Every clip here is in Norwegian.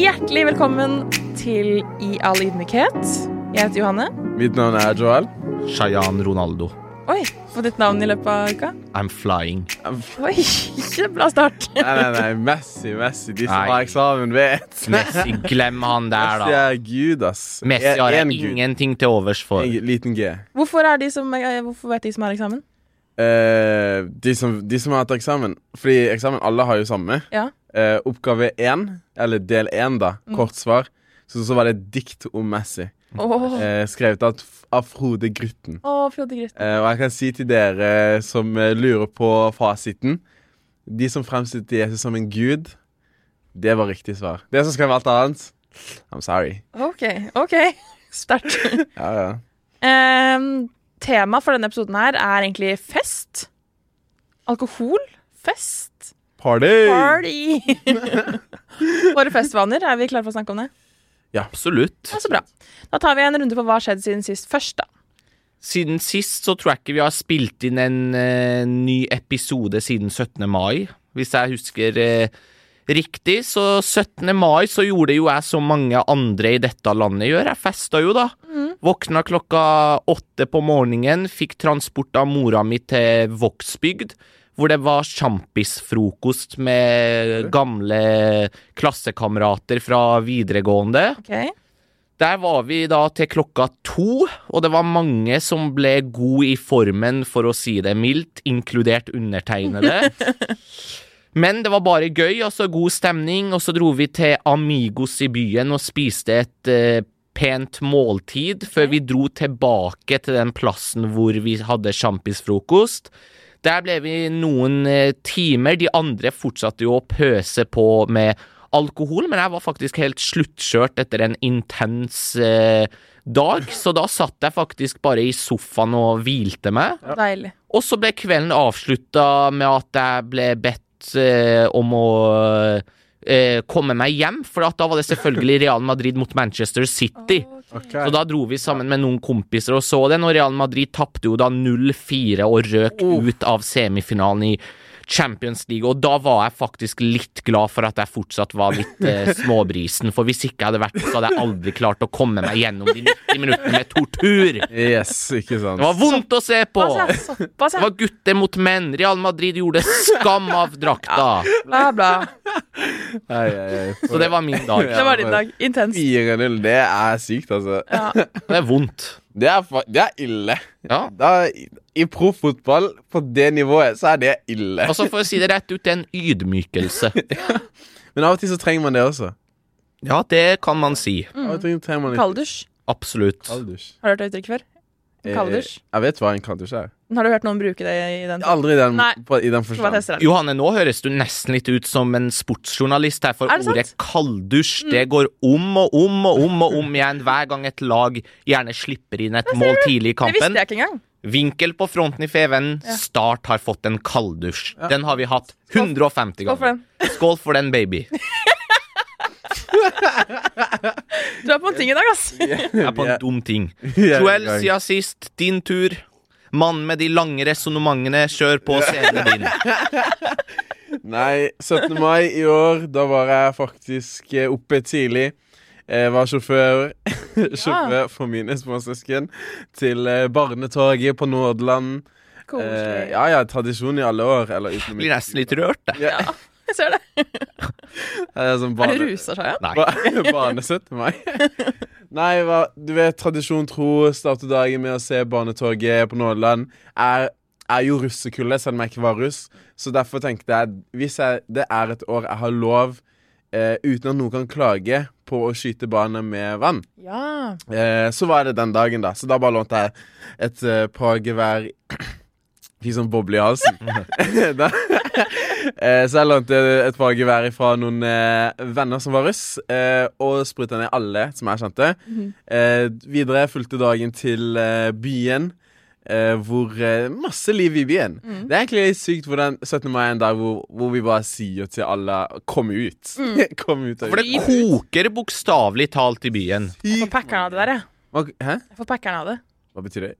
Hjertelig velkommen til I all ydmykhet. Jeg heter Johanne. Mitt navn er Joel. Shayan Ronaldo. Oi, fått ditt navn i løpet av uka? I'm flying. Oi, ikke bra start. Nei, nei, nei, Messi, Messi. De som Nei. har eksamen, vet. Messi, glem han der, da. Messi er gud, ass. Messi har jeg ingenting til overs for. En liten G. Hvorfor, er de som, eh, hvorfor vet de som har eksamen? Uh, de, som, de som har hatt eksamen Fordi eksamen, alle har jo samme. Ja. Eh, oppgave én, eller del én, da. Mm. Kort svar. Så, så var det et dikt om Messi. Oh. Eh, skrevet av, av Frode Grytten. Oh, Frode Grytten. Eh, og jeg kan si til dere som eh, lurer på fasiten De som fremstilte Jesus som en gud, det var riktig svar. Det som skrev alt annet I'm sorry. Ok, ok. Sterkt. Ja, ja. Um, Temaet for denne episoden her er egentlig fest. Alkohol. Fest. Party! Party! Våre festvaner. Er vi klare for å snakke om det? Absolutt. Ja, så bra. Da tar vi en runde på hva har skjedd siden sist først, da. Siden sist så tror jeg ikke vi har spilt inn en uh, ny episode siden 17. mai. Hvis jeg husker uh, riktig, så 17. mai så gjorde jo jeg som mange andre i dette landet gjør. Jeg festa jo, da. Våkna klokka åtte på morgenen, fikk transport av mora mi til Vågsbygd. Hvor det var sjampisfrokost med gamle klassekamerater fra videregående. Okay. Der var vi da til klokka to, og det var mange som ble gode i formen, for å si det mildt, inkludert undertegnede. Men det var bare gøy, altså god stemning, og så dro vi til Amigos i byen og spiste et eh, pent måltid, før vi dro tilbake til den plassen hvor vi hadde sjampisfrokost. Der ble vi noen eh, timer, de andre fortsatte jo å pøse på med alkohol, men jeg var faktisk helt sluttkjørt etter en intens eh, dag, så da satt jeg faktisk bare i sofaen og hvilte meg. Deilig. Og så ble kvelden avslutta med at jeg ble bedt eh, om å eh, komme meg hjem, for at da var det selvfølgelig Real Madrid mot Manchester City. Ok. Så da dro vi sammen med noen kompiser og så den, og Real Madrid tapte jo da 0-4 og røk ut av semifinalen i Champions League, og da var jeg faktisk litt glad for at jeg fortsatt var litt eh, småbrisen, for hvis ikke jeg hadde vært det, så hadde jeg aldri klart å komme meg gjennom de 90 minuttene med tortur. Yes, ikke sant. Det var vondt å se på! Det var gutter mot menn. Real Madrid gjorde skam av drakta. Så det var min dag. Det var din dag. Intens. 4-0, det er sykt, altså. Ja. Det er vondt. Det er, fa- det er ille. Ja. Da, I profffotball på det nivået, så er det ille. Og så for å si det rett ut, det er en ydmykelse. Men av og til så trenger man det også. Ja, det kan man si. Litt Kalddusj. Absolutt. kalddusj. Har du hørt det uttrykket før? Kalddusj. Eh, jeg vet hva en kalddusj er. Har du hørt noen bruke det i den? Aldri i den, Nei. på, i den forstand. Johanne, nå høres du nesten litt ut som en sportsjournalist her, for Er sant? ordet kalddusj det går om og om og om og om igjen hver gang et lag gjerne slipper inn et mål tidlig i kampen. Det visste jeg ikke engang. Vinkel på fronten i Feven. Ja. Start har fått en kalddusj. Den har vi hatt 150 Skål for ganger. den. Skål for den, baby. Du er på en ting i dag, ass. Jeg er på en dum ting. Joel, siden sist, din tur. Mann med de lange resonnementene, kjør på scenen din. Nei, 17. mai i år, da var jeg faktisk eh, oppe tidlig. Jeg var sjåfør, sjåfør for mine småsøsken til eh, barnetoget på Nordland Eh, ja, ja, tradisjon i alle år. Eller utenom Blir nesten litt rørt, det. Ja, Jeg ser det. det er sånn Er barne, du rusa seg, ja? Nei. ba- barne 17. mai. Nei, hva, du vet, tradisjon tro, starte dagen med å se barnetoget på Nordland. Jeg er jo russekullet, selv om jeg ikke var russ. Så derfor tenkte jeg, hvis jeg, det er et år jeg har lov, eh, uten at noen kan klage, på å skyte barnet med vann, Ja. eh, så var det den dagen, da. Så da bare lånte jeg et eh, par gevær Fikk sånn boble i halsen. da, eh, så jeg lånte et par gevær fra noen eh, venner som var russ, eh, og spruta ned alle som jeg kjente. eh, videre fulgte dagen til eh, byen. eh, hvor eh, Masse liv i byen. Det er egentlig litt sykt hvordan 17. mai er en dag hvor, hvor vi bare sier til alle Kom ut. Kom ut For det koker bokstavelig talt i byen. Jeg får packeren av det der, jeg. Hæ? Jeg får packeren av det. Hva betyr det?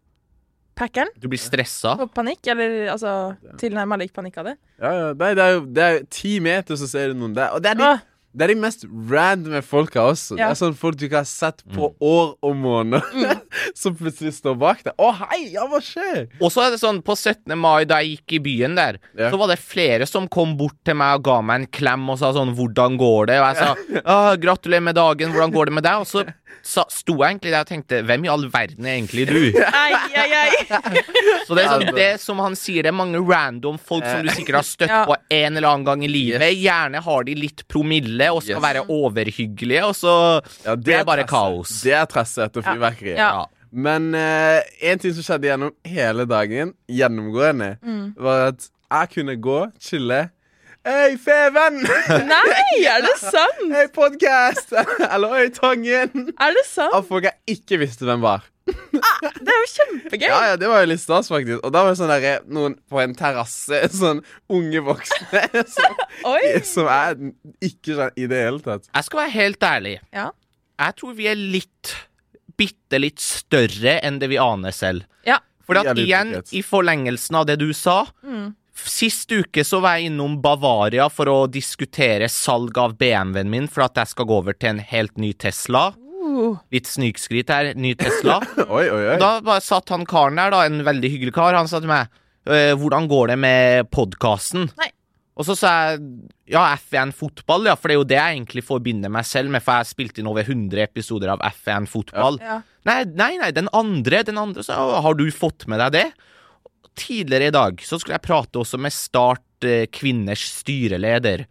Packeren? Du blir stressa. Får panikk, eller altså tilnærma lik panikk av det. Ja, ja, nei, det er jo det er ti meter, så ser du noen der. Og det er, litt, Det er de mest randome folka også. Det er sånn folk du ikke har sett på år og måneder, som plutselig står bak deg. Å, hei! Ja, hva skjer? Og så er det sånn, på 17. mai, da jeg gikk i byen der, Ja. så var det flere som kom bort til meg og ga meg en klem og sa sånn 'Hvordan går det?' Og jeg sa ah, 'Gratulerer med dagen, hvordan går det med deg?' Og så sa, sto jeg egentlig der og tenkte 'Hvem i all verden er egentlig du?' Ai, ai, ai. Så det er sånn, det- det som han sier, det er mange random folk som du sikkert har støtt Ja. på en eller annen gang i livet. Gjerne har de litt promille og skal Yes. være overhyggelige, og så Ja, det er bare trasset. kaos. Det er trasset etter fyrverkeri. Ja. Men én en ting som skjedde gjennom hele dagen, gjennomgående, Mm. var at jeg kunne gå, chille. Hei, Feven! Nei, er det sant? Hei, podkast! Eller Oi, Tangen! Er det sant? Av folk jeg ikke visste hvem var. Det er jo kjempegøy. Ja, ja, Det var jo litt stas, faktisk. Og da var det sånn der, noen på en terrasse, sånn unge voksne, som, Oi. som er ikke sånn i det hele tatt. Jeg skal være helt ærlig. Ja. Jeg tror vi er litt Bitte litt større enn det vi aner selv. Ja. For at igjen, i forlengelsen av det du sa Mm. Sist uke så var jeg innom Bavaria for å diskutere salg av BMW-en min, for at jeg skal gå over til en helt ny Tesla. Uh, Litt snikskryt her. Ny Tesla. Oi, oi, oi. Da bare satt han karen der, da, en veldig hyggelig kar, han sa til meg «Eh, Hvordan går det med podkasten? Og så sa jeg ja, F1 fotball, ja, for det er jo det jeg egentlig forbinder meg selv med, for jeg har spilt inn over 100 episoder av F1 fotball. ja. Nei, nei, nei, den andre, den andre, så har du fått med deg det? Tidligere i dag så skulle jeg prate også med Start eh, kvinners styreleder.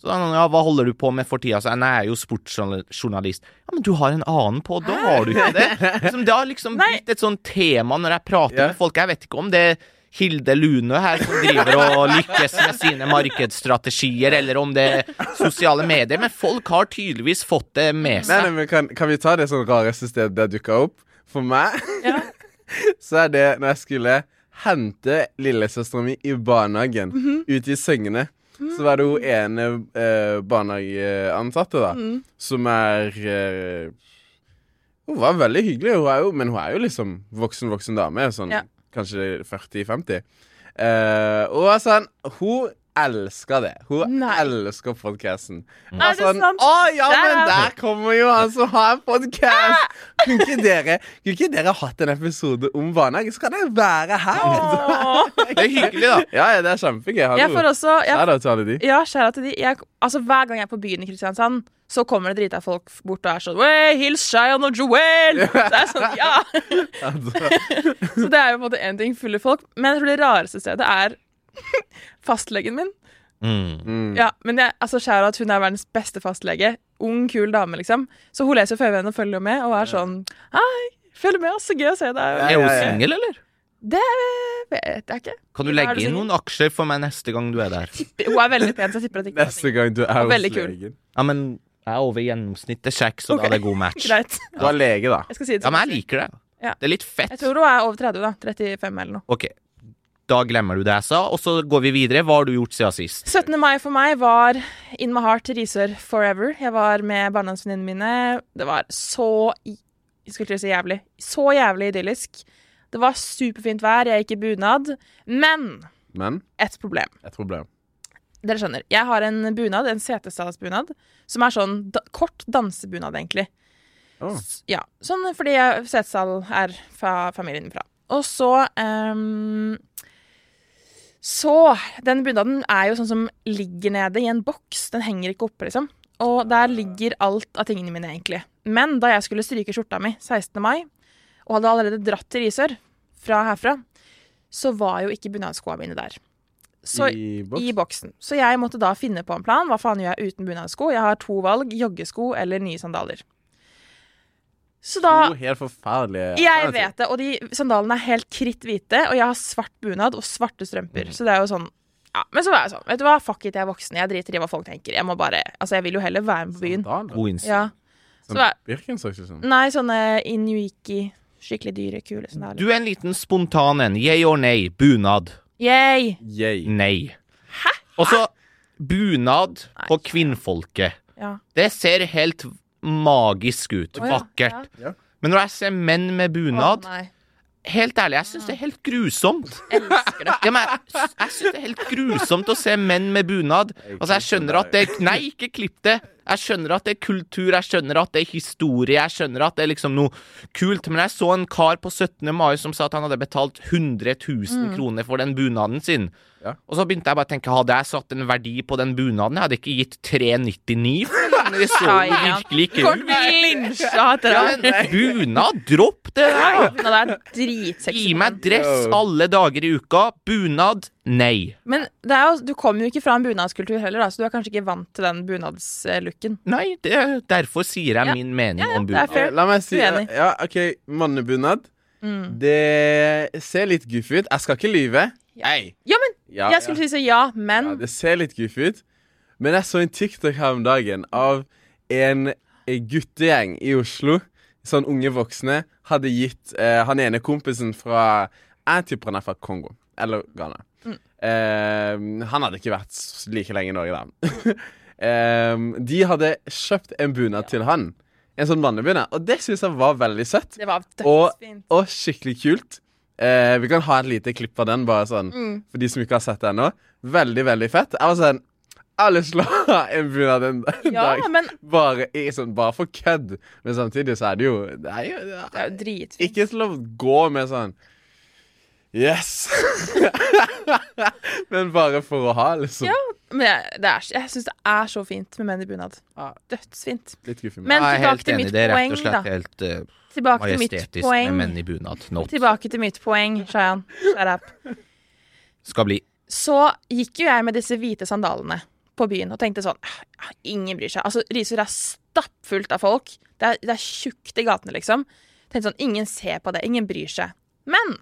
Så da, ja, hva holder du på med for tida? Så jeg, nei, jeg er jo sportsjournalist. Ja, men du har en annen på, da har du ikke det? Liksom, det har liksom Nei. blitt et sånt tema når jeg prater yeah. med folk. Jeg vet ikke om det er Hilde Lune her som driver og lykkes med sine markedsstrategier, eller om det er sosiale medier, men folk har tydeligvis fått det med Nei, seg. nei, men kan, kan vi ta det sånn rareste stedet det dukka opp? For meg Ja. så er det når jeg skulle hente lillesøstera mi i barnehagen Mhm. ute i sengene. Så var det hun ene eh, barnehageansatte, da, Mm. som er eh, Hun var veldig hyggelig, hun er jo, men hun er jo liksom voksen, voksen dame. Sånn Ja. kanskje 40-50. Eh, og sånn Hun elsker det. Hun Nei. elsker podkasten. Er det sant? Å ja, men Der. kommer jo han som har en podkast! Kunne ikke dere Kunne ikke dere hatt en episode om barnehage? Så kan dere være her! Det er hyggelig, da. Ja, ja, det er kjempegøy. Jeg får også jeg, Shout til alle de. Ja, skjæra til de. Jeg, altså, hver gang jeg er på byen i Kristiansand, så kommer det drita folk bort og er sånn Wey, hils Shayan og Joel! Så det er sånn, ja. Så det er jo på en måte én ting, fulle folk. Men jeg tror det rareste stedet er fastlegen min. Mm. Mm. Ja, men jeg, altså, at hun er verdens beste fastlege. Ung, kul dame, liksom. Så hun leser Føyvennen og følger jo med, og er sånn Hei, følg med, så gøy å se deg. Er hun singel, eller? Det vet jeg ikke. Kan du legge inn noen aksjer for meg neste gang du er der? Hun er veldig pen, så jeg tipper at ikke Neste gang du er hos legen. Ja, men jeg er over gjennomsnittet kjekk, så okay. da er det god match. Greit. Du er lege, da. Jeg skal si det Ja, men jeg liker det. Ja. Det er litt fett. Jeg tror hun er over 30, da. 35 eller noe. Ok, da glemmer du det jeg sa, og så går vi videre. Hva har du gjort siden sist? 17. mai for meg var in my heart Risør forever. Jeg var med barndomsvenninnene mine. Det var så Skulle til skulle ikke si jævlig. Så jævlig idyllisk. Det var superfint vær, jeg gikk i bunad. Men Men et problem. et problem. Dere skjønner. Jeg har en bunad, en setesdalsbunad, som er sånn da kort dansebunad, egentlig. Å. Ja, sånn fordi Setesdal er fra familien min fra. Og så ehm, Så Den bunaden er jo sånn som ligger nede i en boks. Den henger ikke oppe, liksom. Og der ligger alt av tingene mine, egentlig. Men da jeg skulle stryke skjorta mi 16. mai, og hadde allerede dratt til Risør fra herfra, så var jo ikke bunadskoa mine der. Så I boks? i boksen. Så jeg måtte da finne på en plan. Hva faen gjør jeg uten bunadsko? Jeg har to valg. Joggesko eller nye sandaler. Så da To helt forferdelige Jeg vet det, og de sandalene er helt kritthvite, og jeg har svart bunad og svarte strømper. Så det er jo sånn ja, Men så var jeg sånn, vet du hva, fuck it, jeg er voksen. Jeg driter i hva folk tenker. Jeg må bare Altså, jeg vil jo heller være med på byen. Sandaler? Ja. Sånn Så hva- Birkenstocks sånn. Nei, sånne inuiki, skikkelig dyre, kule sandaler. Du er en liten spontan en. Yay or nay? Bunad? Yay! Yay. Nei. Hæ? Og så bunad på kvinnfolket. Ja. Det ser helt magisk ut. Å ja, Vakkert. ja. Men når jeg ser menn med bunad, oh, helt ærlig, jeg syns det er helt grusomt. Elsker det. Ja, men jeg, jeg syns det er helt grusomt å se menn med bunad. Altså, jeg skjønner at det Nei, ikke klipp det. Jeg skjønner at det er kultur, jeg skjønner at det er historie, jeg skjønner at det er liksom noe kult, men jeg så en kar på 17. mai som sa at han hadde betalt 100 000 kroner for den bunaden sin. Ja. Og så begynte jeg bare å tenke, hadde jeg satt en verdi på den bunaden? Jeg hadde ikke gitt 399 for den. Det så jo virkelig ikke ut. lynsja etter Ja, det. bunad, dropp det der! Ja, det er dritsexy. Gi meg dress alle dager i uka. Bunad, nei. Men det er jo, du kommer jo ikke fra en bunadskultur heller, da, så du er kanskje ikke vant til den bunadslooken. Nei, det, derfor sier jeg Ja. min mening Ja, ja, om bunad. La meg si Uenig. Ja, OK, mannebunad. Mm. Det ser litt goofy ut. Jeg skal ikke lyve. Ja, men Ja, jeg skulle si så ja, men Ja, det ser litt goofy ut. Men jeg så en TikTok her om dagen av en guttegjeng i Oslo. Sånn unge voksne. Hadde gitt eh, han ene kompisen fra Jeg tipper han er fra Kongo. Eller Ghana. Mm. Eh, han hadde ikke vært like lenge i Norge, da. eh, de hadde kjøpt en bunad til han. En sånn mannebunad. Og det syns jeg var veldig søtt. det var Og-. Og skikkelig kult. Eh, vi kan ha et lite klipp av den, bare sånn Mm. for de som ikke har sett det ennå. Veldig, veldig fett. Jeg var sånn Jeg har lyst til å ha en bunad en Ja, dag. men Bare, i, sånn, bare for kødd. Men samtidig så er det jo Det er jo det det er er, jo dritfint. Ikke til å gå med sånn Yes! Men bare for å ha, liksom. Ja, men jeg, det er, jeg syns det er så fint med menn i bunad. Dødsfint. Litt guffig. Men jeg er tilbake helt til enig. mitt Det er rett poeng, og slett da. helt uh, Tilbake til mitt majestetisk poeng. med menn i bunad. Not. Tilbake til mitt poeng, Shayan. Shut up. Skal bli. Så gikk jo jeg med disse hvite sandalene på byen og tenkte sånn «Ah, Ingen bryr seg. Altså, Risør er stappfullt av folk. Det er, det er tjukt i gatene, liksom. Tenkte sånn, Ingen ser på det. Ingen bryr seg. Men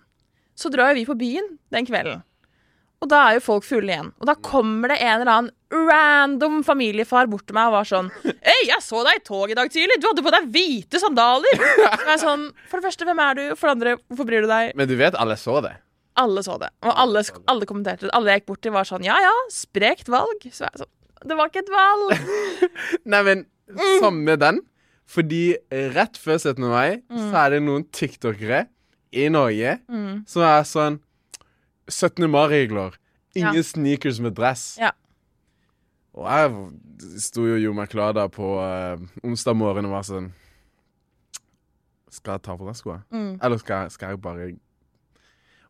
så drar jo vi på byen den kvelden. Og da er jo folk fulle igjen. Og da kommer det en eller annen random familiefar bort til meg og var sånn Hei, jeg så deg i tog i dag tidlig! Du hadde på deg hvite sandaler! Og jeg er sånn, For det første, hvem er du? For det andre, hvorfor bryr du deg? Men du vet alle så det. Alle så det. Og alle, alle kommenterte det. Alle jeg gikk bort til, var sånn Ja ja, sprekt valg. Så jeg sånn Det var ikke et valg. Nei, men samme den. Fordi rett før 17. mai så er det noen tiktokere i Norge Mm. som er sånn 17. mai-regler. Ingen Ja. sneakers med dress. Ja. Og jeg sto jo og gjorde meg klar da på uh, onsdag morgen og var sånn Skal jeg ta på deg skoene? Mm. Eller skal skal jeg bare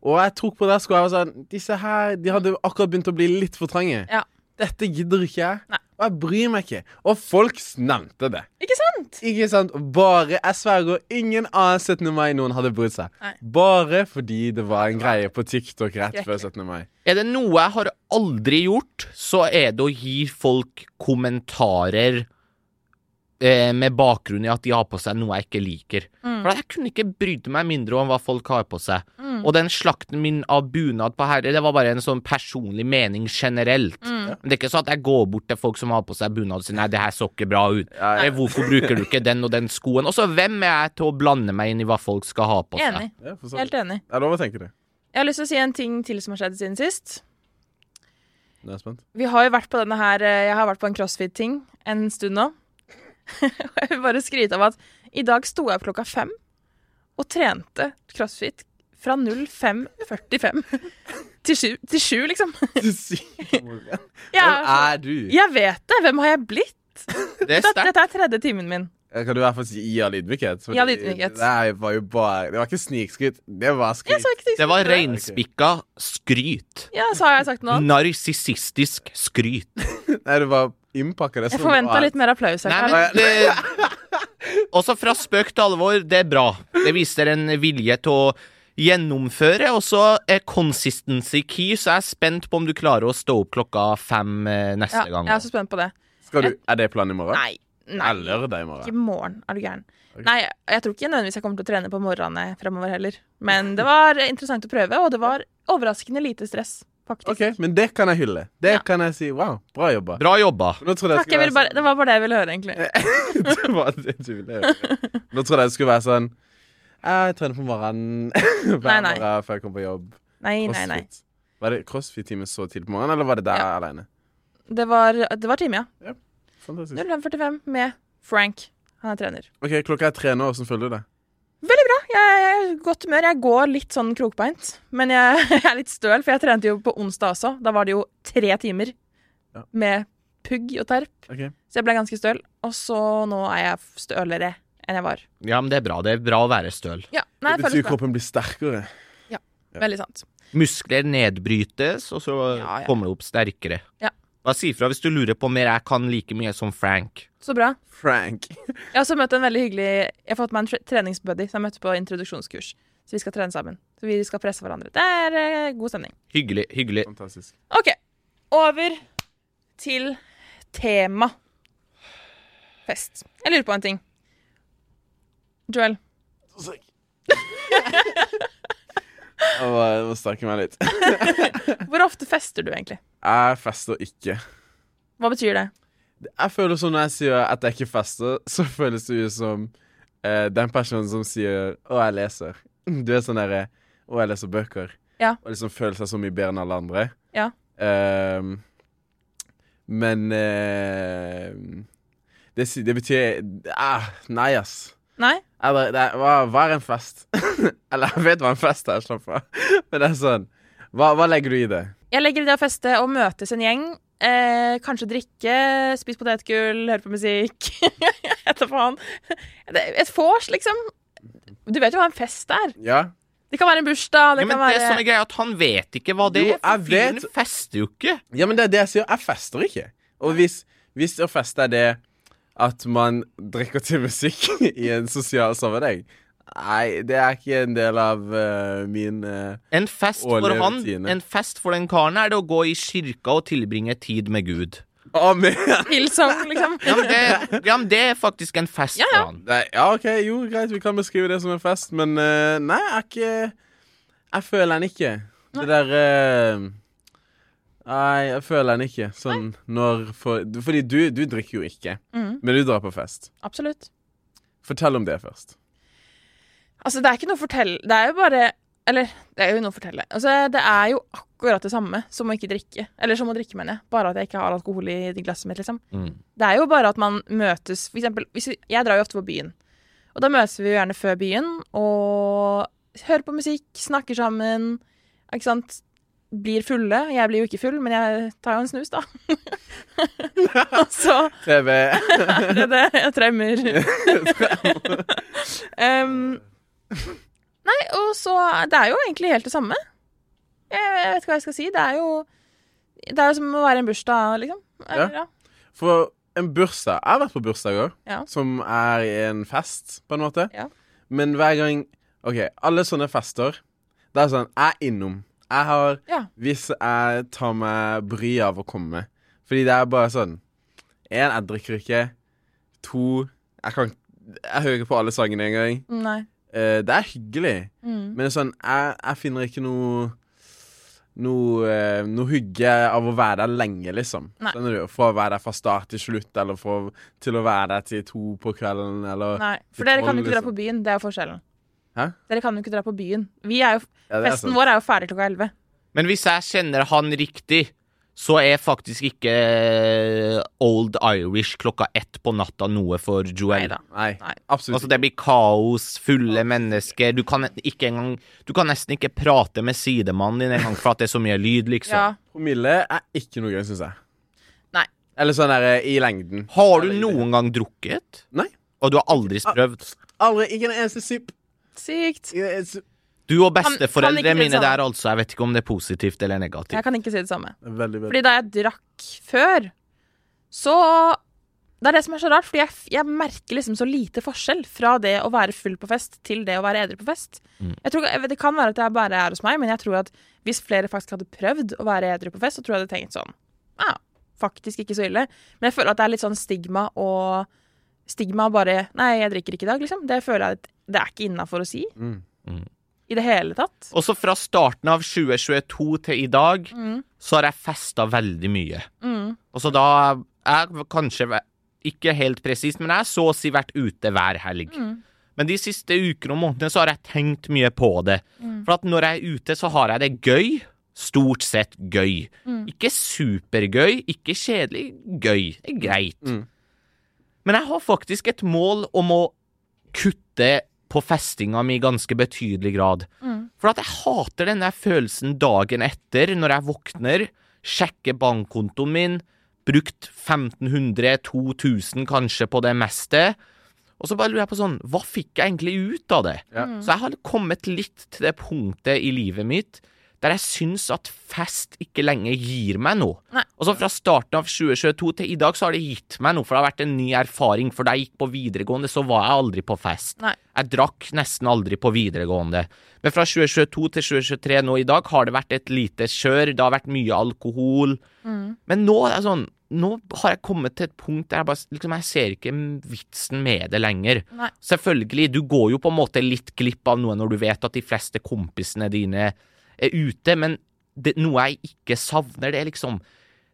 Og jeg tok på det skoene og var sånn Disse her De hadde akkurat begynt å bli litt for trange. Ja. Dette gidder ikke jeg. Nei. Og jeg bryr meg ikke. Og folk nevnte det. Ikke sant? Ikke sant? Bare Jeg sverger, ingen annen 17. mai noen hadde brydd seg. Nei. Bare fordi det var en greie på TikTok rett før 17. mai. Er det noe jeg har aldri gjort, så er det å gi folk kommentarer med bakgrunn i at de har på seg noe jeg ikke liker. Mm. For jeg kunne ikke brydd meg mindre om hva folk har på seg. Mm. Og den slakten min av bunad på herre, det var bare en sånn personlig mening generelt. Mm. Men det er ikke sånn at jeg går bort til folk som har på seg bunad og sier nei, det her så ikke bra ut. Ja, ja. Hvorfor bruker du ikke den og den skoen? Og så hvem er jeg til å blande meg inn i hva folk skal ha på seg? Enig. Ja, Helt enig. Det er lov å tenke det. Jeg har lyst til å si en ting til som har skjedd siden sist. Er. Vi har jo vært på denne her eh, Jeg har vært på en crossfit-ting en stund nå. Og jeg vil bare skryte av at i dag sto jeg opp klokka fem og trente crossfit fra 05.45 til sju, til 7 liksom. Hvem er du? jeg vet det! Hvem har jeg blitt? Det er Dette, dette er tredje timen min. Kan du i hvert fall si ja ydmykhet? Ja, ydmykhet. Det var jo bare Det var ikke snikskryt, det var skryt. Ikke Det var reinspikka skryt. Ja, så har jeg sagt noe Narsissistisk skryt. Nei, det var innpakka. Jeg forventa litt mer applaus. Nei, men det, Også fra spøk til alvor, det er bra. Det viser en vilje til å gjennomføre. Og så er consistency key, så jeg er spent på om du klarer å stå opp klokka fem eh, neste ja, gang. jeg er så spent på det. Skal du, Er det planen i morgen? Nei. nei. Lørdag i Ikke morgen? i morgen, er du gæren. Okay. Nei, jeg tror ikke nødvendigvis jeg kommer til å trene på morgenene fremover heller. Men det var interessant å prøve, og det var overraskende lite stress, faktisk. OK, men det kan jeg hylle. Det Ja. kan jeg si. Wow, bra jobba. Bra jobba. Nå trodde jeg Takk, jeg ville bare, det var bare det jeg ville høre, egentlig. være Det var det du ville høre. Nå trodde jeg det skulle være sånn Jeg trener på morgenen hver Nei, nei. morgen før jeg kommer på jobb. Nei, nei, nei. Crossfit. Var det crossfit-time så tidlig på morgenen, eller var det der Ja. alene? Det var, det var time, ja. Fantastisk. 05.45 med Frank. Han er trener. OK, klokka er tre nå. Hvordan føler du det? Veldig bra. Jeg er i godt humør. Jeg går litt sånn krokbeint. Men jeg, jeg er litt støl, for jeg trente jo på onsdag også. Da var det jo tre timer Ja. med pugg og terp. Okay. Så jeg ble ganske støl. Og så nå er jeg stølere enn jeg var. Ja, men det er bra. Det er bra å være støl. Ja, nei, Det betyr kroppen blir sterkere. Ja, Veldig sant. Muskler nedbrytes, og så Ja, ja. kommer det opp sterkere. Ja. Bare si ifra hvis du lurer på om jeg kan like mye som Frank. Så bra. Frank. Jeg har også møtt en veldig hyggelig Jeg har fått meg en treningsbuddy som jeg møtte på introduksjonskurs. Så vi skal trene sammen. Så vi skal presse hverandre. Det er eh, god stemning. Hyggelig, hyggelig. Fantastisk. OK. Over til tema fest. Jeg lurer på en ting. Joel, må, jeg må sterke meg litt. hvor ofte fester du egentlig? Jeg fester ikke. Hva betyr det? Jeg føler som når jeg sier at jeg ikke fester, så føles det ut som eh, den personen som sier 'Å, jeg leser'. Du er sånn derre 'Å, jeg leser bøker'. Ja. Og liksom føler seg så mye bedre enn alle andre. Ja. Ehm, men uh, det, det betyr ah, Nei, ass. Nei? Eller det er, hva, hva er en fest? Eller jeg vet hva en fest er, slapp av. Men det er sånn hva, hva legger du i det? Jeg legger i det å feste og møtes en gjeng. Eh, kanskje drikke, spise potetgull, høre på musikk. Etter faen. Er Et vors, liksom. Du vet jo hva en fest er. Ja? Det kan være en bursdag, det Ja, men kan det er være sånne greier at han vet ikke hva det Jo, er. For jeg vet- fyren fester jo ikke. Ja, men det er det jeg sier. Jeg fester ikke. Og hvis, hvis å feste er det at man drikker til musikk i en sosial sammenheng Nei, det er ikke en del av uh, min uh, En fest for han, rutine. en fest for den karen er det å gå i kirka og tilbringe tid med Gud. Amen! Hillsong, liksom. Ja, men det, ja, men det er faktisk en fest Ja, ja. for han. Nei, ja, OK, jo, greit, vi kan beskrive det som en fest, men uh, nei, jeg er ikke Jeg føler den ikke. Det der eh, Nei, jeg føler den ikke. Sånn når for, Fordi du, du drikker jo ikke, mm. men du drar på fest. absolutt. Fortell om det først. Altså, det er ikke noe å fortelle Det er jo bare Eller, det er jo noe å fortelle. Altså, det er jo akkurat det samme som å ikke drikke. Eller som å drikke, mener jeg. Bare at jeg ikke har alkohol i glasset mitt, liksom. Mm. Det er jo bare at man møtes For eksempel, hvis vi, jeg drar jo ofte på byen. Og da møtes vi jo gjerne før byen og hører på musikk, snakker sammen. Ikke sant? Blir fulle. Jeg blir jo ikke full, men jeg tar jo en snus, da. og så er det det. Jeg tremmer. um, nei, og så Det er jo egentlig helt det samme. Jeg, jeg vet ikke hva jeg skal si. Det er jo Det er jo som å være en bursdag, liksom. Eller, ja. For en bursdag Jeg har vært på bursdager Ja. som er en fest, på en måte. Ja. Men hver gang OK, alle sånne fester Det er sånn Jeg er innom. Jeg har Ja. Hvis jeg tar meg bryet av å komme Fordi det er bare sånn En, jeg drikker ikke. To Jeg kan Jeg hører ikke på alle sangene engang. Uh, det er hyggelig, Mm. men sånn Jeg, jeg finner ikke noe noe, uh, noe hygge av å være der lenge, liksom. For å være der fra start til slutt, eller fra, til å være der til to på kvelden, eller Nei. For dere dere kan jo ikke dra liksom. på byen. Det er forskjellen. Hæ? Dere kan jo ikke dra på byen. Vi er jo, Ja, er festen sant. vår er jo ferdig klokka elleve. Men hvis jeg kjenner han riktig, så er faktisk ikke eh, Old Irish klokka ett på natta noe for Joel. Neida. Nei, Nei. absolutt Altså, det blir kaos, fulle mennesker. Du kan ikke engang Du kan nesten ikke prate med sidemannen din engang for at det er så mye lyd, liksom. Ja. Promille er ikke noe gøy, syns jeg. Nei. Eller sånn der eh, i lengden. Har du noen gang drukket? Nei. Og du har aldri prøvd? Aldri. Ikke en eneste sipp. Sykt. Du og besteforeldrene mine der, altså. Jeg vet ikke om det er positivt eller negativt. Jeg kan ikke si det samme. Veldig, veldig. Fordi da jeg drakk før, så Det er det som er så rart, fordi jeg, jeg merker liksom så lite forskjell fra det å være full på fest til det å være edru på fest. Mm. Jeg tror, det kan være at det bare er hos meg, men jeg tror at hvis flere faktisk hadde prøvd å være edru på fest, så tror jeg jeg hadde tenkt sånn Ja, faktisk ikke så ille. Men jeg føler at det er litt sånn stigma og Stigma bare Nei, jeg drikker ikke i dag, liksom. Det føler jeg at det er ikke innafor å si. Mm. I det hele tatt. Også fra starten av 2022 til i dag, Mm. så har jeg festa veldig mye. Mm. Og så da Jeg kanskje ikke helt presist, men jeg har så å si vært ute hver helg. Mm. Men de siste ukene og månedene så har jeg tenkt mye på det. Mm. For at når jeg er ute, så har jeg det gøy. Stort sett gøy. Mm. Ikke supergøy, ikke kjedelig. Gøy. Det er greit. Mm. Men jeg har faktisk et mål om å kutte på festinga mi i ganske betydelig grad. For at jeg hater den der følelsen dagen etter, når jeg våkner, sjekker bankkontoen min, brukt 1500-2000 kanskje på det meste, og så bare lurer jeg på sånn, hva fikk jeg egentlig ut av det? Ja. Så jeg har kommet litt til det punktet i livet mitt der jeg syns at fest ikke lenger gir meg noe. Nei. Og så fra starten av 2022 til i dag så har det gitt meg noe, for det har vært en ny erfaring. For da jeg gikk på videregående, så var jeg aldri på fest. Nei. Jeg drakk nesten aldri på videregående. Men fra 2022 til 2023 nå i dag har det vært et lite kjør, det har vært mye alkohol. Men nå er det sånn Nå har jeg kommet til et punkt der jeg bare liksom, Jeg ser ikke vitsen med det lenger. Nei. Selvfølgelig, du går jo på en måte litt glipp av noe når du vet at de fleste kompisene dine er ute, men det, noe jeg ikke savner, det er liksom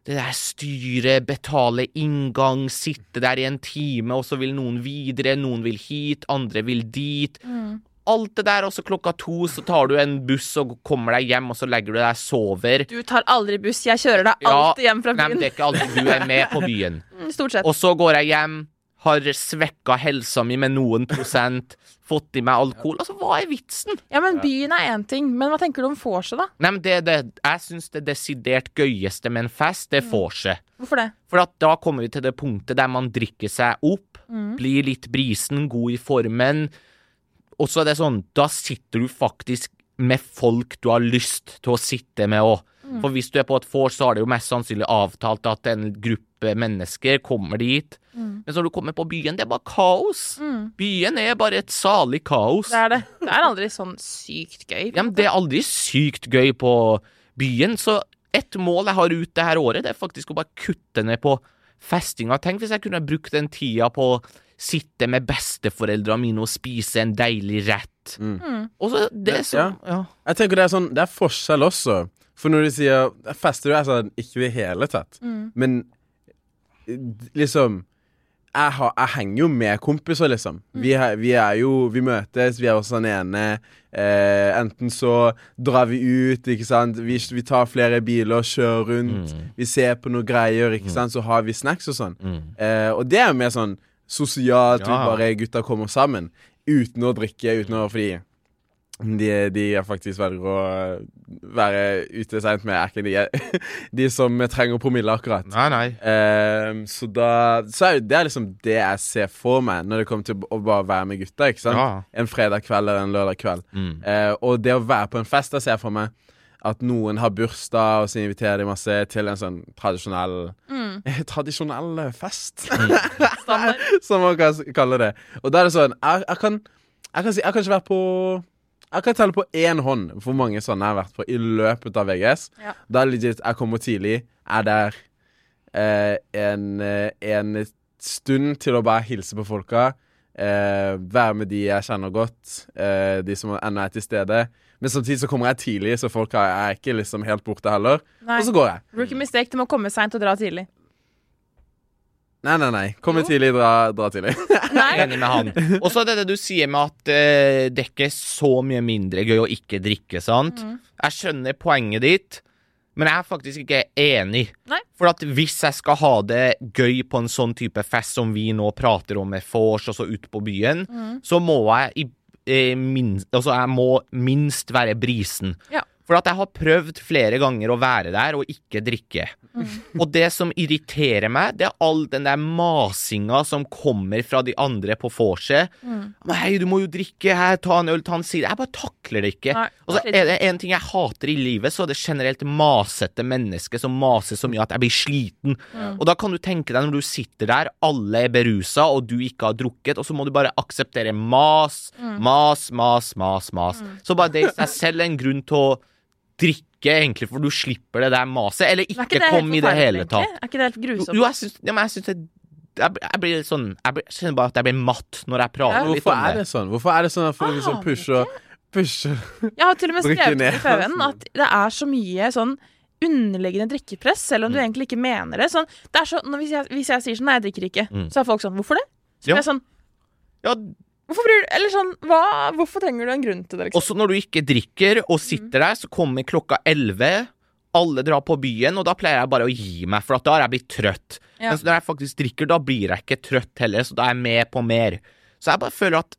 det der styret, betale inngang, sitte der i en time, og så vil noen videre, noen vil hit, andre vil dit. Alt det der, og så klokka to så tar du en buss og kommer deg hjem, og så legger du deg og sover. Du tar aldri buss, jeg kjører deg alltid hjem fra byen. Nei, men det er ikke alltid du er med på byen. Mm, Stort sett. Og så går jeg hjem, har svekka helsa mi med noen prosent, fått i meg alkohol. Altså, hva er vitsen? Ja, men byen er én ting, men hva tenker du om vorset, da? Nei, men det, det, Jeg syns det desidert gøyeste med en fest, det er vorset. Hvorfor det? For at da kommer vi til det punktet der man drikker seg opp, blir litt brisen, god i formen. Og så er det sånn, da sitter du faktisk med folk du har lyst til å sitte med òg. For hvis du er på et vors, så har det jo mest sannsynlig avtalt at en gruppe mennesker kommer dit. Men når du kommer på byen, det er bare kaos. Byen er bare et salig kaos. Det er det. Det er aldri sånn sykt gøy. Ja, men det er aldri sykt gøy på byen, så et mål jeg har ut det her året, det er faktisk å bare kutte ned på festinga. Tenk hvis jeg kunne brukt den tida på å sitte med besteforeldrene mine og spise en deilig rett. Og så det som ja. ja. Jeg tenker det er sånn Det er forskjell også. For når du sier Fester du er sånn Ikke i det hele tatt. Men eh, liksom jeg, har, jeg henger jo med kompiser, liksom. Vi, er- vi er jo Vi møtes, vi er også den ene. Eh, enten så drar vi ut, ikke sant. Vi, vi tar flere biler, kjører rundt. Vi ser på noen greier, ikke sant. Så har vi snacks og sånn. Eh, og det er jo mer sånn sosialt, vi bare gutta kommer sammen. Uten å drikke, uten å Fordi de, de er faktisk velger å være ute seint med, er ikke de, de som trenger promille, akkurat. Nei, nei. Uh, så da Så er det er liksom det jeg ser for meg når det kommer til å bare være med gutta. ikke sant? Ja. En fredag kveld eller en lørdag kveld. Mm. Uh, og det å være på en fest, da ser jeg for meg at noen har bursdag, og så inviterer de masse til en sånn tradisjonell Tradisjonell fest, Standard. som man kan kalle det. Og da er det sånn Jeg, jeg, kan, jeg, kan, si, jeg kan ikke være på Jeg kan telle på én hånd hvor mange sånne jeg har vært på i løpet av VGS. Ja. Da det legit Jeg kommer tidlig, er der eh, en, eh, en stund til å bare hilse på folka. Eh, være med de jeg kjenner godt, eh, de som ennå er til stede. Men samtidig så kommer jeg tidlig, så folk er ikke liksom helt borte heller. Nei. Og så går jeg. Rookie mistake. Du må komme seint og dra tidlig. Nei, nei, nei. Komme Jo. tidlig, dra, dra tidlig. Enig med han. Og så er det det du sier med at eh, det er ikke så mye mindre gøy å ikke drikke, sant? Jeg skjønner poenget ditt, men jeg er faktisk ikke enig. Nei. For at hvis jeg skal ha det gøy på en sånn type fest som vi nå prater om med vors og så ute på byen, så må jeg i eh, minst, altså jeg må minst være brisen. Ja. For at jeg har prøvd flere ganger å være der og ikke drikke. Og det som irriterer meg, det er all den der masinga som kommer fra de andre på vorset. Mm. Hei, du må jo drikke, her, ta en øl, ta en side. Jeg bare takler det ikke. Nei, Og så er det en ting jeg hater i livet, så er det generelt masete mennesker som maser så mye at jeg blir sliten. Og da kan du tenke deg når du sitter der, alle er berusa, og du ikke har drukket, og så må du bare akseptere mas, mas, mas, mas, mas. Så bare det i seg selv er en grunn til å drikke, egentlig, for du slipper det der maset. Eller er ikke, ikke kom i det hele tatt. egentlig? Er ikke det helt grusomt? jo, jeg syns, ja, men jeg syns det jeg, blir- jeg blir sånn Jeg, blir, kjenner bare at jeg blir matt når jeg prater litt Hvorfor om er det. det sånn? Hvorfor er det sånn at folk liksom pusher pusher Pusher Jeg har til og med skrevet i FVN altså. at det er så mye sånn underliggende drikkepress, selv om du Mm. egentlig ikke mener det. Sånn, det er så, når, hvis, jeg, hvis jeg sier sånn Nei, jeg drikker ikke, Mm. så er folk sånn Hvorfor det? Så Ja. blir jeg sånn Ja, Hvorfor bryr Eller sånn hva, Hvorfor trenger du en grunn til det, liksom? Også når du ikke drikker og sitter der, så kommer klokka elleve. Alle drar på byen, og da pleier jeg bare å gi meg, for da har jeg blitt trøtt. Ja. Men når jeg faktisk drikker, da blir jeg ikke trøtt heller, så da er jeg med på mer. Så jeg bare føler at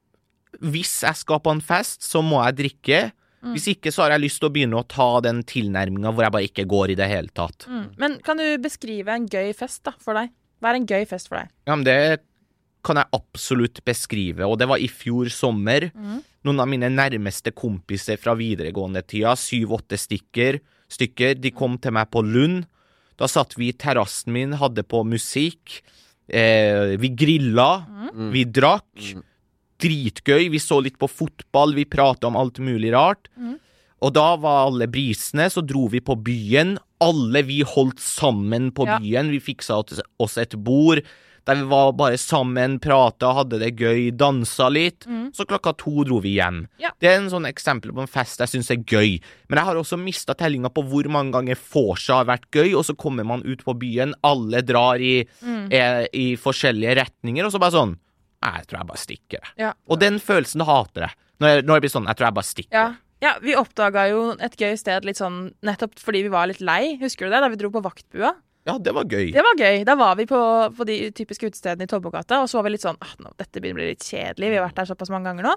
hvis jeg skal på en fest, så må jeg drikke. Mm. Hvis ikke, så har jeg lyst til å begynne å ta den tilnærminga hvor jeg bare ikke går i det hele tatt. Mm. Men kan du beskrive en gøy fest da, for deg? Hva er en gøy fest for deg? Ja, men det kan jeg absolutt beskrive, og det var i fjor sommer. Mm. Noen av mine nærmeste kompiser fra videregående-tida, syv-åtte stykker, stykker, de kom til meg på Lund. Da satt vi i terrassen min, hadde på musikk. Eh, vi grilla, mm. vi drakk. Dritgøy. Vi så litt på fotball, vi prata om alt mulig rart. Mm. Og da var alle brisene, så dro vi på byen. Alle vi holdt sammen på Ja. byen. Vi fiksa oss- oss et bord der vi var bare sammen, prata, hadde det gøy, dansa litt. Mm. Så klokka to dro vi hjem. Ja. Det er en sånn eksempel på en fest jeg syns er gøy. Men jeg har også mista tellinga på hvor mange ganger vorsa har vært gøy, og så kommer man ut på byen, alle drar i, Mm. eh, i forskjellige retninger, og så bare sånn jeg tror jeg bare stikker, jeg. Ja. Og den følelsen hater jeg. Når, jeg. når jeg blir sånn Jeg tror jeg bare stikker. Ja. ja, vi oppdaga jo et gøy sted litt sånn nettopp fordi vi var litt lei. Husker du det? Da vi dro på Vaktbua. Ja, det var gøy. Det var gøy. Da var vi på, på de typiske utestedene i Tollbugata, og så var vi litt sånn ah, nå, Dette begynner å bli litt kjedelig, vi har vært der såpass mange ganger nå.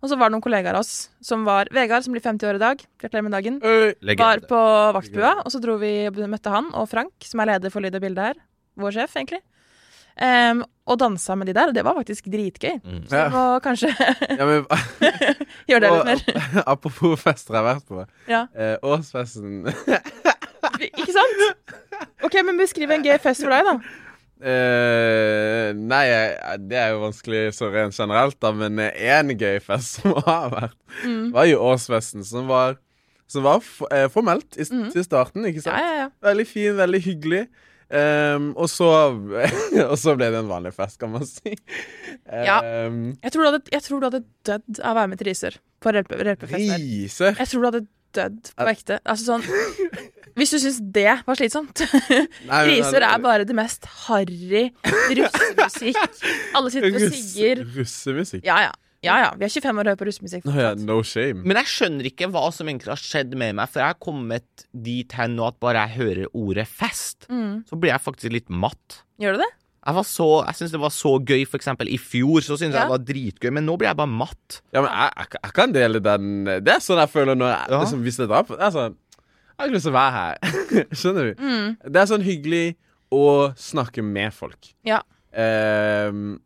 Og så var det noen kollegaer av oss som var Vegard, som blir 50 år i dag. Gratulerer med dagen. Øy. Var på Vaktbua, og så dro vi og møtte han og Frank, som er leder for lyd og bilde her. Vår sjef, egentlig. Um, og dansa med de der, og det var faktisk dritgøy. Mm. Så det var kanskje Ja, men, Gjør det litt mer. apropos fester jeg har vært på. Ja. Eh, årsfesten Ikke sant? OK, men beskriv en gøy fest for deg, da. Uh, nei, det er jo vanskelig så rent generelt, da, men én gøy fest som har vært, Mm. var jo årsfesten, som var, som var eh, formelt i, Mhm. til starten, ikke sant? ja, ja. Veldig fin, veldig hyggelig. Um, og, så, og så ble det en vanlig fest, kan man si. Ja. Ehm, Jeg tror, hadde, jeg tror du hadde dødd av å være med til Risør på. Riser. Jeg tror du hadde dødd på ekte. Altså sånn Hvis du syns det var slitsomt. Nei, men- er bare det mest harry russemusikk. Alle sitter og sigger. Russemusikk? Ja, ja. Ja, ja. Vi er 25 år og hører på russemusikk. No, yeah, no shame. Men jeg skjønner ikke hva som egentlig har skjedd med meg, for jeg har kommet dit hen nå at bare jeg hører ordet fest, Mm. så blir jeg faktisk litt matt. Gjør du det? Jeg, var så, jeg syns det var så gøy, for eksempel i fjor, så syntes Ja. jeg det var dritgøy, men nå blir jeg bare matt. Ja, men jeg, jeg, jeg kan dele den Det er sånn jeg føler når jeg, Ja. liksom, Hvis Det er sånn Jeg har ikke lyst til å være her. Skjønner du? Mm. Det er sånn hyggelig å snakke med folk. Ja. Um,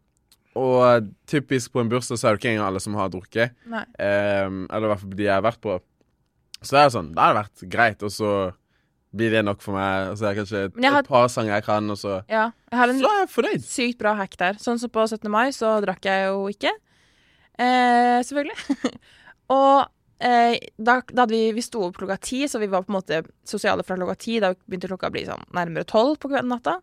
og typisk på en bursdag så er det ikke engang alle som har drukket. Ehm, eller i hvert fall de jeg har vært på. Så det er sånn, det har vært greit, og så blir det nok for meg. Og så er det kanskje et, har- et par sanger jeg kan, og så Ja. Jeg har en Så er jeg fornøyd. sykt bra hack der. Sånn som på 17. mai, så drakk jeg jo ikke. Eh, selvfølgelig. og eh, da, da vi Vi sto opp klokka ti, så vi var på en måte sosiale fra klokka ti. Da begynte klokka å bli sånn nærmere tolv på natta.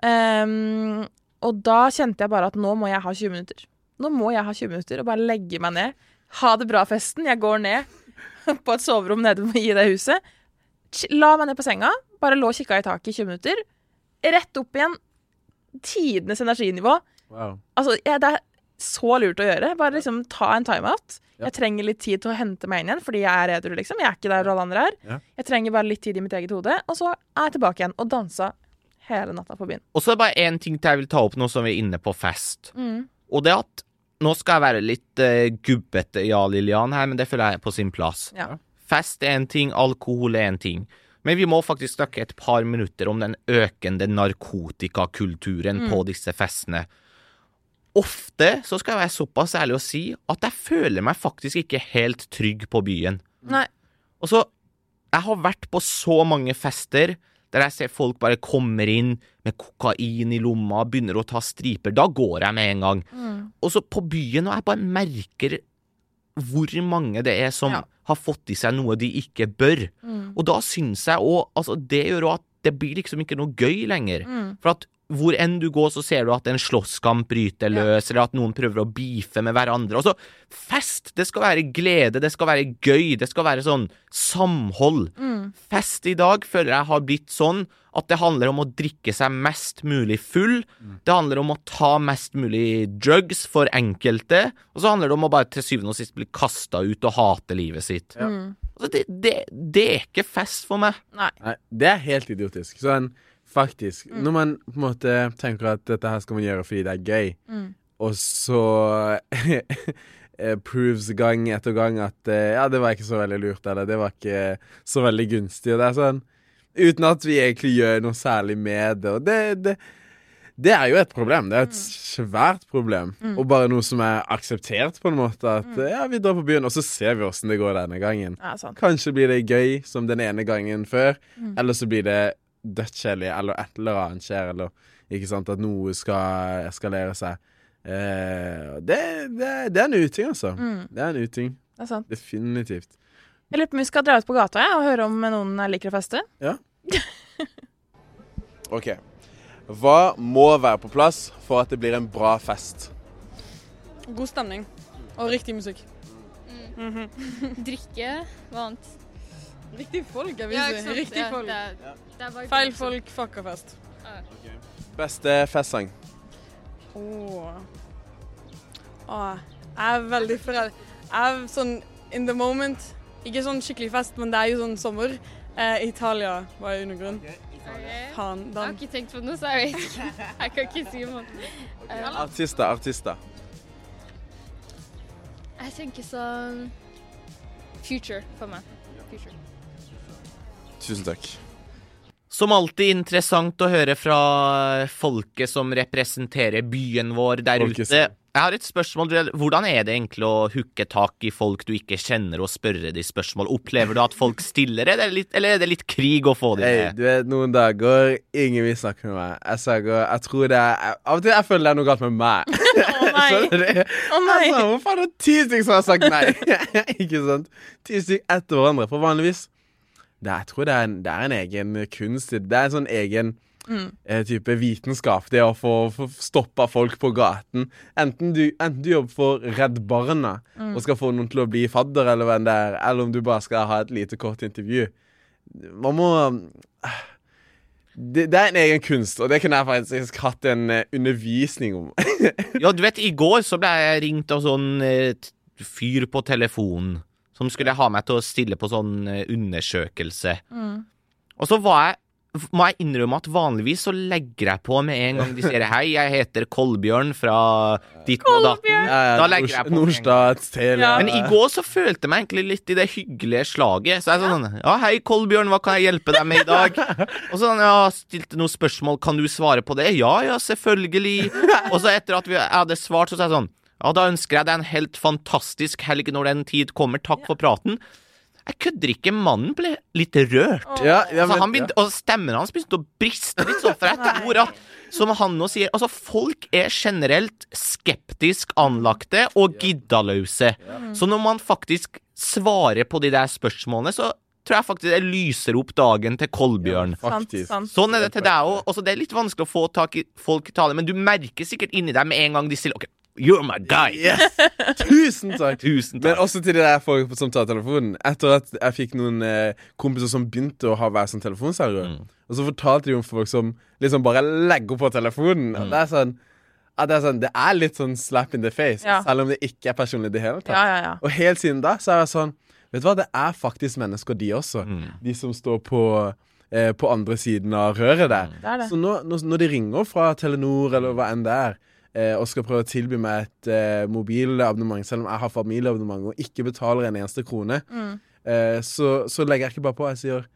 Um, og da kjente jeg bare at nå må jeg ha 20 minutter. Nå må jeg ha 20 minutter og bare legge meg ned. Ha det bra-festen. Jeg går ned på et soverom nede i det huset. La meg ned på senga. Bare lå og kikka i taket i 20 minutter. Rett opp igjen. Tidenes energinivå. Wow. Altså, jeg, det er så lurt å gjøre. Bare liksom ta en timeout. Ja. Jeg trenger litt tid til å hente meg inn igjen, fordi jeg er edru, liksom. Jeg er ikke der alle andre er. Ja. Jeg trenger bare litt tid i mitt eget hode, og så er jeg tilbake igjen og dansa hele natta på byen. Og så er det bare én ting til jeg vil ta opp nå som vi er inne på fest. Mm. Og det at Nå skal jeg være litt uh, gubbete, ja, Lillian, her, men det føler jeg er på sin plass. Ja. Fest er en ting, alkohol er en ting. Men vi må faktisk snakke et par minutter om den økende narkotikakulturen på disse festene. Ofte så skal jeg være såpass ærlig å si at jeg føler meg faktisk ikke helt trygg på byen. Nei. Og så Jeg har vært på så mange fester der jeg ser folk bare kommer inn med kokain i lomma, begynner å ta striper. Da går jeg med en gang. Mm. Og så på byen, og jeg bare merker hvor mange det er som Ja. har fått i seg noe de ikke bør. Mm. Og da syns jeg òg Altså, det gjør òg at det blir liksom ikke noe gøy lenger. Mm. For at hvor enn du går, så ser du at en slåsskamp bryter Ja. løs, eller at noen prøver å beefe med hverandre. Og så fest! Det skal være glede, det skal være gøy, det skal være sånn samhold. Mm. Fest i dag føler jeg har blitt sånn at det handler om å drikke seg mest mulig full. Det handler om å ta mest mulig drugs for enkelte. Og så handler det om å bare til syvende og sist bli kasta ut og hate livet sitt. Ja. Mm. Altså, det, det, det er ikke fest for meg. Nei. Nei, det er helt idiotisk. Sånn, faktisk. Mm. Når man på en måte tenker at dette her skal man gjøre fordi det er gøy, Mm. og så eh, proves gang etter gang at eh, ja, det var ikke så veldig lurt, eller det var ikke så veldig gunstig. Og det er sånn Uten at vi egentlig gjør noe særlig med det. Og det, det, det er jo et problem. Det er et svært problem. Og bare noe som er akseptert, på en måte. At mm. ja, vi drar på byen, og så ser vi åssen det går denne gangen. Ja. Kanskje blir det gøy som den ene gangen før, eller så blir det dødskjedelig, eller et eller annet skjer, eller ikke sant, at noe skal eskalere seg. Eh, det, det, det er en uting, altså. Det er en uting. Det er sant. Definitivt. Jeg lurer på om vi skal dra ut på gata ja, og høre om noen liker å feste. Ja. OK. Hva må være på plass for at det blir en bra fest? God stemning. Og riktig musikk. Drikke. Hva annet? Riktig folk, jeg vil Ja, si. ikke? Riktig Ja, folk. det er- det er Feil folk fucker fest. Beste festsang? Åh. Åh. Jeg er veldig forel... Jeg er sånn in the moment. Ikke sånn skikkelig fest, men det er jo sånn sommer. Eh, Italia var i Okay, okay. Faen, Jeg har ikke tenkt på noe, så jeg vet ikke. Jeg kan ikke si noe. Eh, Artister, artister. Jeg tenker sånn Future for meg. Future. Tusen takk. Som alltid interessant å høre fra folket som representerer byen vår der Folkes. ute. Jeg har et spørsmål. Hvordan er det egentlig å hooke tak i folk du ikke kjenner, og spørre de spørsmål? Opplever du at folk stiller, eller er det litt, eller er det litt krig å få de Hey, du vet, noen dager ingen vil snakke med meg. Jeg snakker, jeg tror det er Av og til jeg føler det er noe galt med meg. Å nei! Å nei! Altså, hvorfor er det ti stykker som har sagt nei? ikke sant? Ti stykker etter hverandre. For vanligvis det, Jeg tror det er, en, det er en egen kunst. det. Er en sånn egen eh, type vitenskap. Det å få, få stoppa folk på gaten. Enten du, enten du jobber for Redd Barna og skal få noen til å bli fadder, eller hvem det er, eller om du bare skal ha et lite kort intervju. Man må det, det er en egen kunst, og det kunne jeg faktisk hatt en eh, undervisning om. Ja, du vet, i går så ble jeg ringt av sånn eh, fyr på telefonen som skulle ha meg til å stille på sånn undersøkelse. undersøkelse. Og så var jeg må jeg innrømme at vanligvis så legger jeg på med en gang de sier 'hei, jeg heter Kolbjørn fra ditt og datten'. Da legger jeg på. Tele. Ja. Men i går så følte jeg meg egentlig litt i det hyggelige slaget. Så jeg sånn Ja, hei, Kolbjørn, hva kan jeg hjelpe deg med i dag? Og så sånn, ja, stilte noen spørsmål, kan du svare på det? Ja, ja, selvfølgelig. Og så etter at jeg hadde svart, så sa jeg sånn Ja, da ønsker jeg deg en helt fantastisk helg når den tid kommer. Takk for praten. Jeg kødder ikke, mannen ble litt rørt. Ja, ja, Altså, men, han begynte, og stemmen hans begynte å briste litt Så, for jeg tror at som han nå sier, altså folk er generelt skeptisk anlagte og giddaløse. Så når man faktisk svarer på de der spørsmålene, så tror jeg faktisk det lyser opp dagen til Kolbjørn. ja. Sånn er det til deg òg. Også det er litt vanskelig å få tak i folk i tale, men du merker sikkert inni deg med en gang de stiller OK, you're my guy. Yes! Tusen takk. Tusen Men også til de der folk som tar telefonen. Etter at jeg fikk noen eh, kompiser som begynte å ha hver sin telefonserver, Mm. og så fortalte de om folk som liksom bare legger på telefonen. Mm. Og det er sånn at det er sånn, det er litt sånn slap in the face, Ja. selv om det ikke er personlig i det hele tatt. Ja, ja, ja. Og helt siden da så er jeg sånn Vet du hva, det er faktisk mennesker, de også. Mm. De som står på, eh, på andre siden av røret der. Det er det. Så nå, når, når de ringer fra Telenor eller hva enn det er, og skal prøve å tilby meg et eh, mobilabonnement, selv om jeg har familieabonnement og ikke betaler en eneste krone, Mm. eh, så, så legger jeg ikke bare på. Jeg sier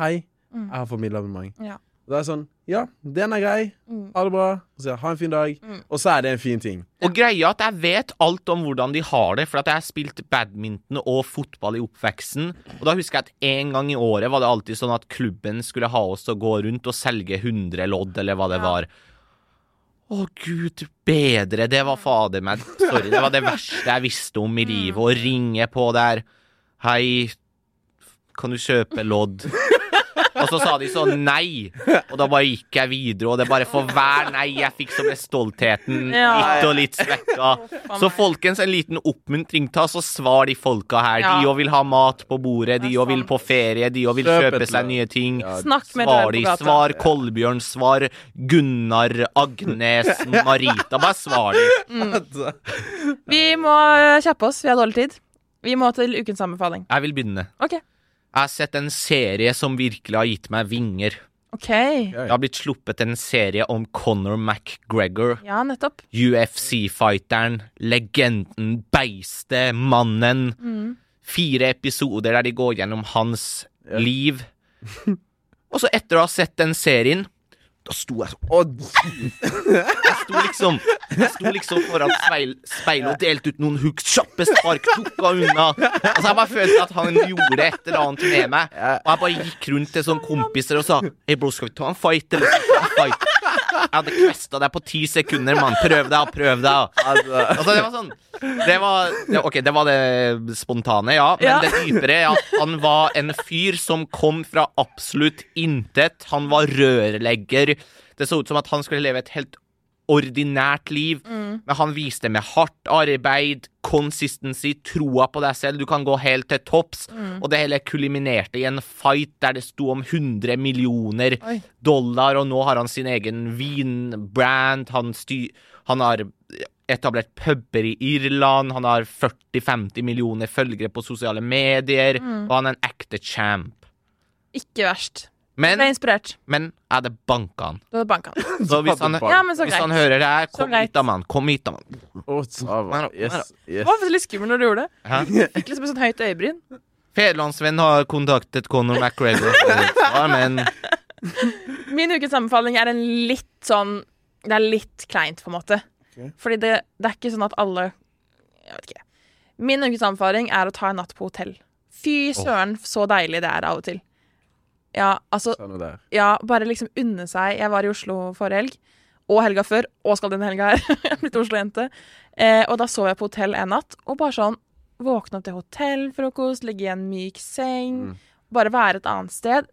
hei, jeg har familieabonnement. Ja. Og da er jeg sånn Ja, den er grei. Mm. Ha det bra. Og så ha en fin dag. Og så er det en fin ting. Og greia er at jeg vet alt om hvordan de har det, for at jeg har spilt badminton og fotball i oppveksten. Og da husker jeg at en gang i året var det alltid sånn at klubben skulle ha oss til å gå rundt og selge 100 lodd, eller hva det Ja. var. Å, gud bedre. Det var fader meg Sorry, det var det verste jeg visste om i livet. Å ringe på der. Hei, kan du kjøpe lodd? Og så sa de sånn nei, og da bare gikk jeg videre, og det bare for hver nei jeg fikk, så ble stoltheten Ja. litt og litt svekka. Så folkens, en liten oppmuntring. Ta så svar de folka her. De òg vil ha mat på bordet, de òg vil på ferie, de òg vil kjøpe seg nye ting. Snakk med Svar de. Svar Kolbjørn. Svar Gunnar, Agnes, Marita. Bare svar de. Vi må kjappe oss, vi har dårlig tid. Vi må til ukens anbefaling. Jeg vil begynne. OK. Jeg har sett en serie som virkelig har gitt meg vinger. OK. Det har blitt sluppet en serie om Conor McGregor. Ja, nettopp. UFC-fighteren, legenden, beistet, mannen. Mm. Fire episoder der de går gjennom hans Ja. liv. Og så etter å ha sett den serien, da sto jeg sånn sto liksom sto liksom foran speil, speilet og delte ut noen hooks, kjappe spark, dukka unna. Altså Jeg bare følte at han gjorde et eller annet med meg. Og jeg bare gikk rundt til sånne kompiser og sa Hei, bro, skal vi ta en fight, eller skal vi ta en fight? Jeg hadde kvesta deg på ti sekunder, mann. Prøv deg, prøv deg. altså, det var sånn Det var det, Ok, det var det spontane, ja. Men Ja. det dypere er at han var en fyr som kom fra absolutt intet. Han var rørlegger. Det så ut som at han skulle leve et helt ordinært liv, men han viste med hardt arbeid, consistency, troa på deg selv. Du kan gå helt til topps. Og det hele kuliminerte i en fight der det sto om 100 millioner Oi. dollar, og nå har han sin egen vinbrand. Han, han har etablert puber i Irland. Han har 40-50 millioner følgere på sosiale medier, og han er en ekte champ. Ikke verst. Men, Ble inspirert. men jeg hadde banka han. Du hadde banka han. Så hvis han, Ja, men så hvis han hører det her, kom greit. hit da, mann. Kom hit da, mann. Å, Sava. Yes, Det yes. var faktisk litt skummelt når du gjorde det. Hæ? Fikk liksom et sånt høyt øyebryn. Federlandsvenn har kontaktet Conor McGregor, Ja, men Min ukes sammenfaling er en litt sånn Det er litt kleint, på en måte. Ok. Fordi det, det er ikke sånn at alle Jeg vet ikke. Min ukes anbefaling er å ta en natt på hotell. Fy søren, så deilig det er av og til. Ja, altså. Ja, bare liksom unne seg. Jeg var i Oslo forrige helg, og helga før, og skal denne helga her. Jeg er blitt Oslo-jente. Eh, og da sov jeg på hotell en natt, og bare sånn Våkne opp til hotellfrokost, ligge i en myk seng, Mm. bare være et annet sted.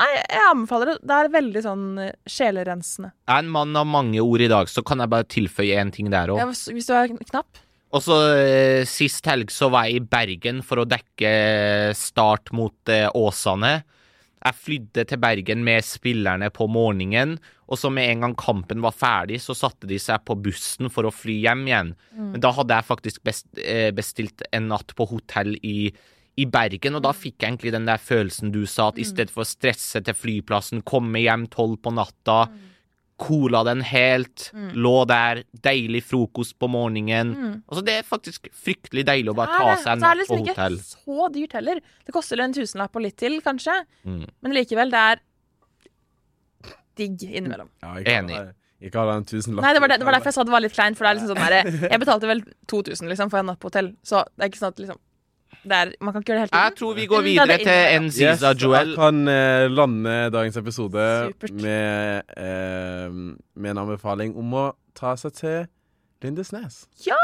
Nei, jeg anbefaler det. Det er veldig sånn eh, sjelerensende. jeg er en mann av mange ord i dag, så kan jeg bare tilføye én ting der òg. Ja, hvis, du er knapp. Og så eh, Sist helg så var jeg i Bergen for å dekke start mot eh, Åsane. Jeg flydde til Bergen med spillerne på morgenen, og så med en gang kampen var ferdig, så satte de seg på bussen for å fly hjem igjen. Men da hadde jeg faktisk eh, bestilt en natt på hotell i, i Bergen, og da fikk jeg egentlig den der følelsen du sa, at i stedet for å stresse til flyplassen, komme hjem tolv på natta, cola den helt, lå der, deilig frokost på morgenen. Altså, det er faktisk fryktelig deilig å bare ta seg en natt på hotell. det er liksom ikke så dyrt heller. Det koster en tusenlapp og litt til, kanskje. Mm. Men likevel, det er digg innimellom. Ja, Enig. Ikke ha den tusenlappen. Nei, det var, det, det var derfor jeg sa det var litt kleint. For det er liksom sånn der, Jeg betalte vel 2000 liksom, for en natt på hotell, så det er ikke sånn at liksom det er, Man kan ikke gjøre det hele Jeg tror vi går videre er til innimellom. Nziza Joel. Jeg kan uh, lande dagens episode med, uh, med en anbefaling om å ta seg til Lindesnes. Ja!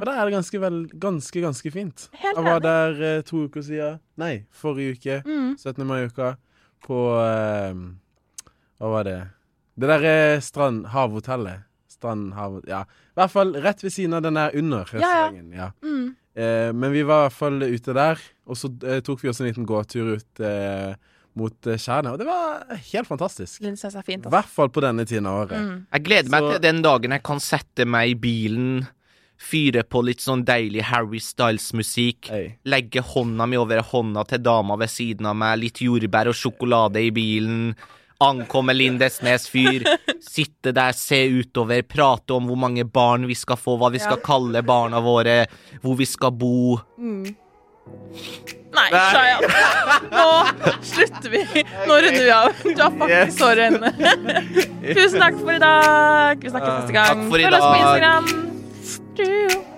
Og der er det ganske, vel, ganske, ganske fint. Helt Jeg var enig. der uh, to uker siden. Nei, forrige uke. Mm. 17. mai-uka. På Hva var det? Det derre strand... Havhotellet. Strand, hav... Ja. I hvert fall rett ved siden av den der under Ja, ja. Ja. Mm. Eh, men vi var i hvert fall ute der, og så eh, tok vi oss en liten gåtur ut eh, mot tjernet. Og det var helt fantastisk. Er fint, I altså. hvert fall på denne tiden av året. Mm. Jeg gleder meg Så- til den dagen jeg kan sette meg i bilen, fyre på litt sånn deilig Harry Styles-musikk, Hey. legge hånda mi over hånda til dama ved siden av meg, litt jordbær og sjokolade i bilen, ankomme Lindesnes fyr, sitte der, se utover, prate om hvor mange barn vi skal få, hva vi skal Ja. kalle barna våre, hvor vi skal bo. Mm. Nei, Shayan. Nå slutter vi. Nå runder vi av. Du har faktisk sår i øynene. Tusen takk for i dag. Vi snakkes neste gang. Takk for i Følg oss på dag. Instagram.